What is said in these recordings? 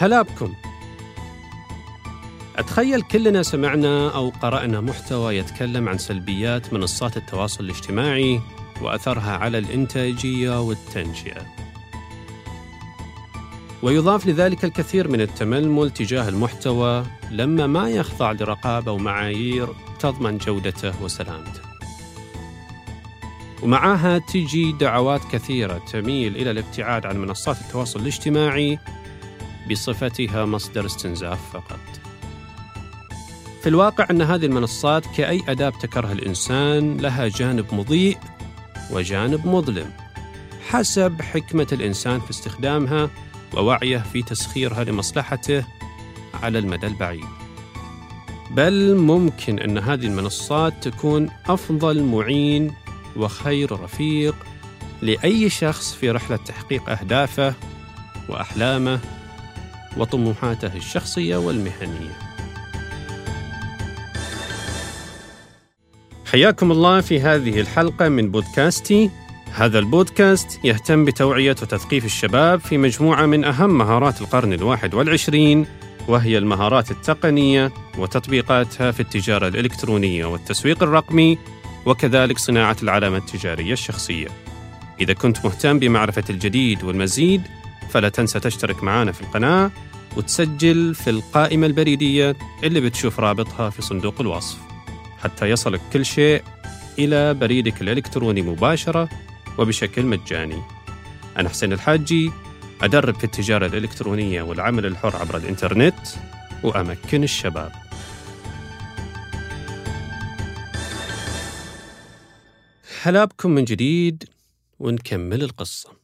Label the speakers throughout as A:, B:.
A: هلا بكم أتخيل كلنا سمعنا أو قرأنا محتوى يتكلم عن سلبيات منصات التواصل الاجتماعي وأثرها على الإنتاجية والتنشئة. ويضاف لذلك الكثير من التململ تجاه المحتوى لما ما يخضع لرقابة ومعايير تضمن جودته وسلامته. ومعها تجي دعوات كثيرة تميل إلى الابتعاد عن منصات التواصل الاجتماعي بصفتها مصدر استنزاف فقط. في الواقع أن هذه المنصات كأي أداة ابتكرها الإنسان لها جانب مضيء وجانب مظلم حسب حكمة الإنسان في استخدامها ووعيه في تسخيرها لمصلحته على المدى البعيد. بل ممكن أن هذه المنصات تكون أفضل معين وخير رفيق لأي شخص في رحلة تحقيق أهدافه وأحلامه وطموحاته الشخصية والمهنية. حياكم الله في هذه الحلقة من بودكاستي هذا البودكاست يهتم بتوعية وتثقيف الشباب في مجموعة من أهم مهارات القرن الواحد والعشرين وهي المهارات التقنية وتطبيقاتها في التجارة الإلكترونية والتسويق الرقمي وكذلك صناعة العلامة التجارية الشخصية إذا كنت مهتم بمعرفة الجديد والمزيد فلا تنسى تشترك معنا في القناة وتسجل في القائمة البريدية اللي بتشوف رابطها في صندوق الوصف حتى يصلك كل شيء إلى بريدك الإلكتروني مباشرة وبشكل مجاني. أنا حسين الحاجي أدرب في التجارة الإلكترونية والعمل الحر عبر الإنترنت وأمكن الشباب. هلا بكم من جديد ونكمل القصة.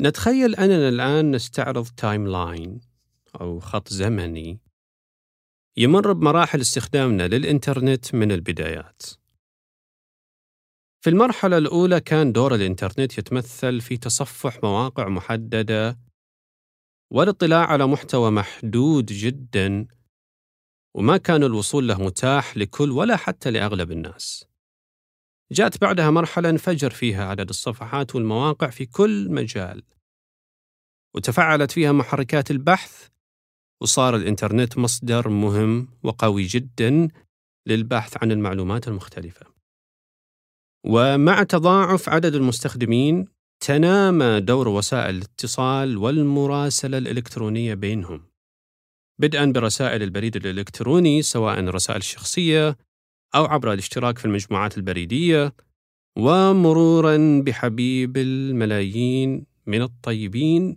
A: نتخيل أننا الآن نستعرض timeline أو خط زمني يمر بمراحل استخدامنا للإنترنت من البدايات. في المرحلة الأولى كان دور الإنترنت يتمثل في تصفح مواقع محددة والاطلاع على محتوى محدود جدا وما كان الوصول له متاح لكل ولا حتى لأغلب الناس. جاءت بعدها مرحلة انفجر فيها عدد الصفحات والمواقع في كل مجال. وتفعلت فيها محركات البحث وصار الإنترنت مصدر مهم وقوي جدا للبحث عن المعلومات المختلفة. ومع تضاعف عدد المستخدمين تنامى دور وسائل الاتصال والمراسلة الإلكترونية بينهم. بدءا برسائل البريد الإلكتروني سواء الرسائل الشخصية أو عبر الاشتراك في المجموعات البريدية ومرورا بحبيب الملايين من الطيبين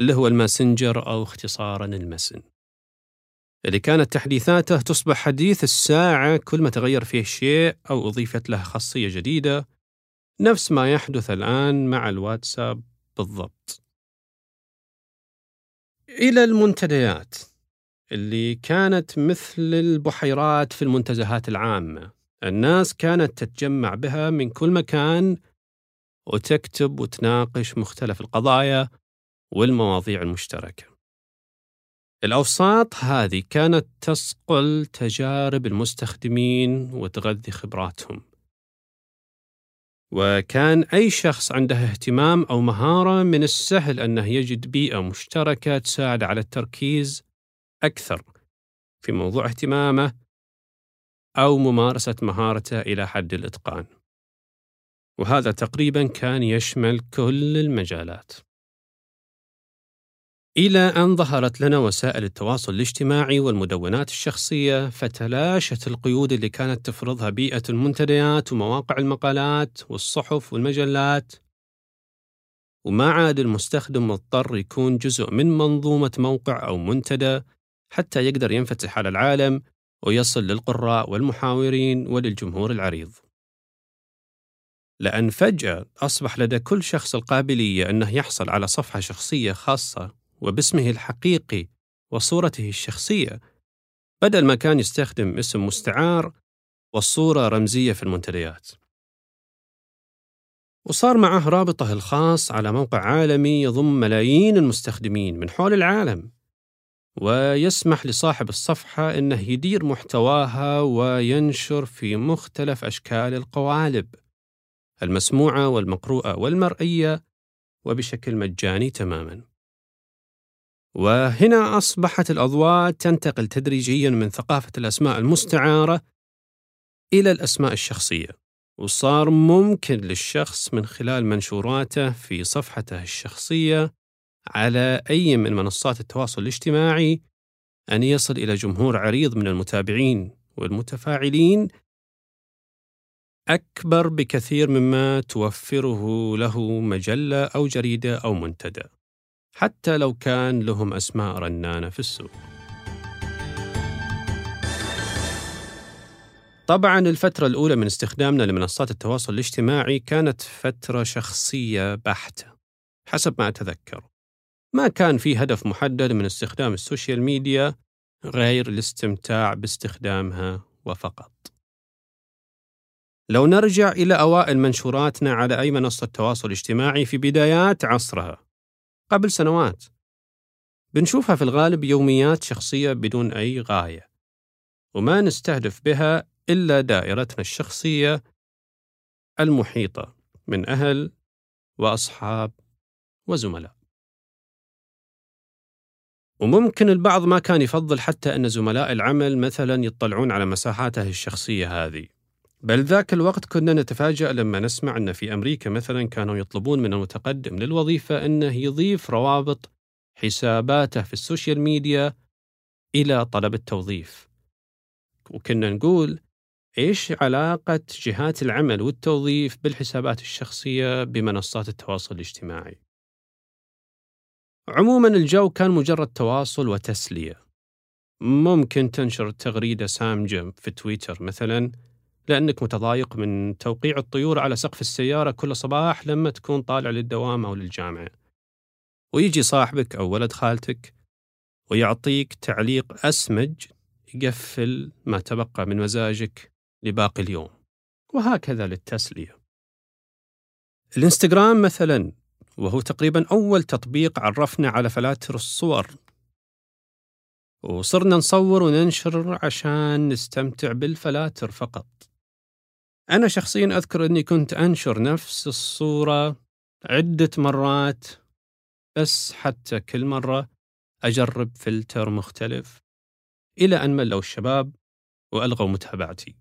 A: اللي هو الماسنجر أو اختصارا المسن اللي كانت تحديثاته تصبح حديث الساعة كل ما تغير فيه شيء أو أضيفت له خاصية جديدة نفس ما يحدث الآن مع الواتساب بالضبط. إلى المنتديات اللي كانت مثل البحيرات في المنتزهات العامة. الناس كانت تتجمع بها من كل مكان وتكتب وتناقش مختلف القضايا والمواضيع المشتركة. الأوساط هذه كانت تصقل تجارب المستخدمين وتغذي خبراتهم. وكان أي شخص عنده اهتمام أو مهارة من السهل أنه يجد بيئة مشتركة تساعد على التركيز أكثر في موضوع اهتمامه أو ممارسة مهارته إلى حد الإتقان. وهذا تقريبا كان يشمل كل المجالات. إلى أن ظهرت لنا وسائل التواصل الاجتماعي والمدونات الشخصية فتلاشت القيود اللي كانت تفرضها بيئة المنتديات ومواقع المقالات والصحف والمجلات وما عاد المستخدم مضطر يكون جزء من منظومة موقع أو منتدى حتى يقدر ينفتح على العالم ويصل للقراء والمحاورين وللجمهور العريض. لأن فجأة أصبح لدى كل شخص القابلية أنه يحصل على صفحة شخصية خاصة وباسمه الحقيقي وصورته الشخصية بدل ما كان يستخدم اسم مستعار والصورة رمزية في المنتديات. وصار معه رابطه الخاص على موقع عالمي يضم ملايين المستخدمين من حول العالم ويسمح لصاحب الصفحة أنه يدير محتواها وينشر في مختلف أشكال القوالب المسموعة والمقروءة والمرئية وبشكل مجاني تماماً. وهنا أصبحت الأضواء تنتقل تدريجيا من ثقافة الأسماء المستعارة إلى الأسماء الشخصية وصار ممكن للشخص من خلال منشوراته في صفحته الشخصية على أي من منصات التواصل الاجتماعي أن يصل إلى جمهور عريض من المتابعين والمتفاعلين أكبر بكثير مما توفره له مجلة أو جريدة أو منتدى. حتى لو كان لهم أسماء رنانة في السوق. طبعا الفترة الأولى من استخدامنا لمنصات التواصل الاجتماعي كانت فترة شخصية بحتة حسب ما أتذكر. ما كان في هدف محدد من استخدام السوشيال ميديا غير الاستمتاع باستخدامها وفقط. لو نرجع إلى أوائل منشوراتنا على أي منصة تواصل اجتماعي في بدايات عصرها قبل سنوات. بنشوفها في الغالب يوميات شخصية بدون أي غاية وما نستهدف بها إلا دائرتنا الشخصية المحيطة من أهل وأصحاب وزملاء. وممكن البعض ما كان يفضل حتى أن زملاء العمل مثلا يطلعون على مساحاته الشخصية هذه. بل ذاك الوقت كنا نتفاجأ لما نسمع أن في أمريكا مثلا كانوا يطلبون من المتقدم للوظيفة أنه يضيف روابط حساباته في ال social media إلى طلب التوظيف وكنا نقول إيش علاقة جهات العمل والتوظيف بالحسابات الشخصية بمنصات التواصل الاجتماعي؟ عموما الجو كان مجرد تواصل وتسلية ممكن تنشر تغريدة سامجة في تويتر مثلا لأنك متضايق من توقيع الطيور على سقف السيارة كل صباح لما تكون طالع للدوام أو للجامعة. ويجي صاحبك أو ولد خالتك ويعطيك تعليق أسمج يقفل ما تبقى من مزاجك لباقي اليوم. وهكذا للتسلية. الإنستغرام مثلا وهو تقريبا أول تطبيق عرفنا على فلاتر الصور. وصرنا نصور وننشر عشان نستمتع بالفلاتر فقط. أنا شخصيا أذكر أني كنت أنشر نفس الصورة عدة مرات بس حتى كل مرة أجرب فلتر مختلف إلى أن ملوا الشباب وألغوا متابعتي.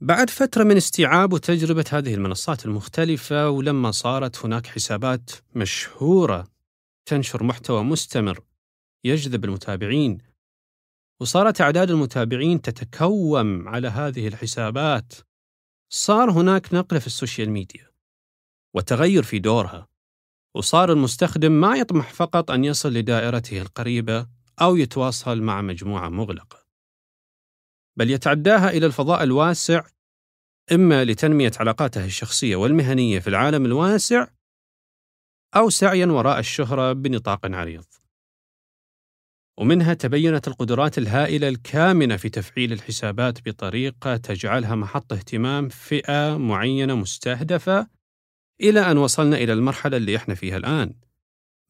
A: بعد فترة من استيعاب وتجربة هذه المنصات المختلفة ولما صارت هناك حسابات مشهورة تنشر محتوى مستمر يجذب المتابعين وصارت أعداد المتابعين تتكوم على هذه الحسابات صار هناك نقلة في السوشيال ميديا وتغير في دورها وصار المستخدم ما يطمح فقط أن يصل لدائرته القريبة أو يتواصل مع مجموعة مغلقة بل يتعداها إلى الفضاء الواسع إما لتنمية علاقاته الشخصية والمهنية في العالم الواسع أو سعيا وراء الشهرة بنطاق عريض. ومنها تبينت القدرات الهائلة الكامنة في تفعيل الحسابات بطريقة تجعلها محط اهتمام فئة معينة مستهدفة إلى أن وصلنا إلى المرحلة اللي إحنا فيها الآن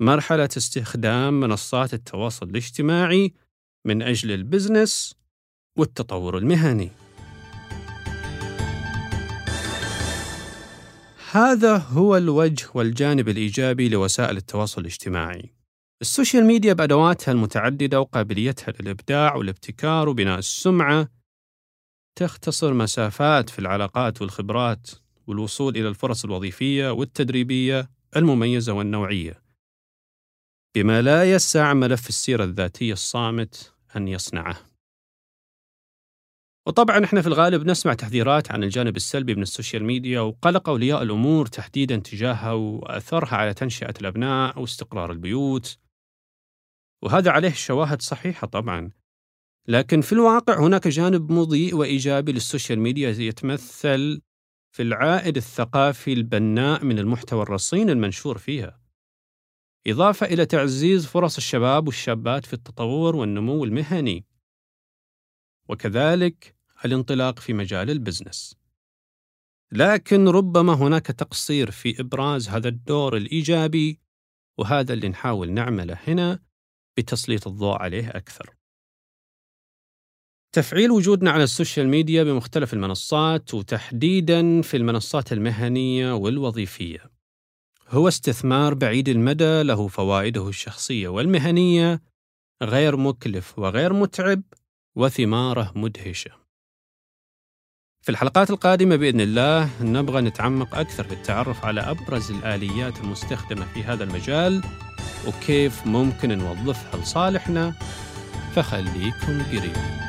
A: مرحلة استخدام منصات التواصل الاجتماعي من أجل ال business والتطور المهني. هذا هو الوجه والجانب الإيجابي لوسائل التواصل الاجتماعي. ال social media بأدواتها المتعددة وقابليتها للإبداع والابتكار وبناء السمعة تختصر مسافات في العلاقات والخبرات والوصول إلى الفرص الوظيفية والتدريبية المميزة والنوعية. بما لا يسع ملف السيرة الذاتية الصامت أن يصنعه. وطبعا إحنا في الغالب نسمع تحذيرات عن الجانب السلبي من ال social media وقلق أولياء الأمور تحديدا تجاهها وأثرها على تنشئة الأبناء واستقرار البيوت وهذا عليه شواهد صحيحة طبعا. لكن في الواقع هناك جانب مضيء وإيجابي لل social media يتمثل في العائد الثقافي البناء من المحتوى الرصين المنشور فيها. إضافة إلى تعزيز فرص الشباب والشابات في التطور والنمو المهني. وكذلك الانطلاق في مجال ال business. لكن ربما هناك تقصير في إبراز هذا الدور الإيجابي وهذا اللي نحاول نعمله هنا. بتسليط الضوء عليه أكثر. تفعيل وجودنا على السوشيال ميديا بمختلف المنصات وتحديدا في المنصات المهنية والوظيفية هو استثمار بعيد المدى له فوائده الشخصية والمهنية غير مكلف وغير متعب وثماره مدهشة. في الحلقات القادمة بإذن الله نبغى نتعمق أكثر في التعرف على أبرز الآليات المستخدمة في هذا المجال وكيف ممكن نوظفها لصالحنا فخليكم قريب.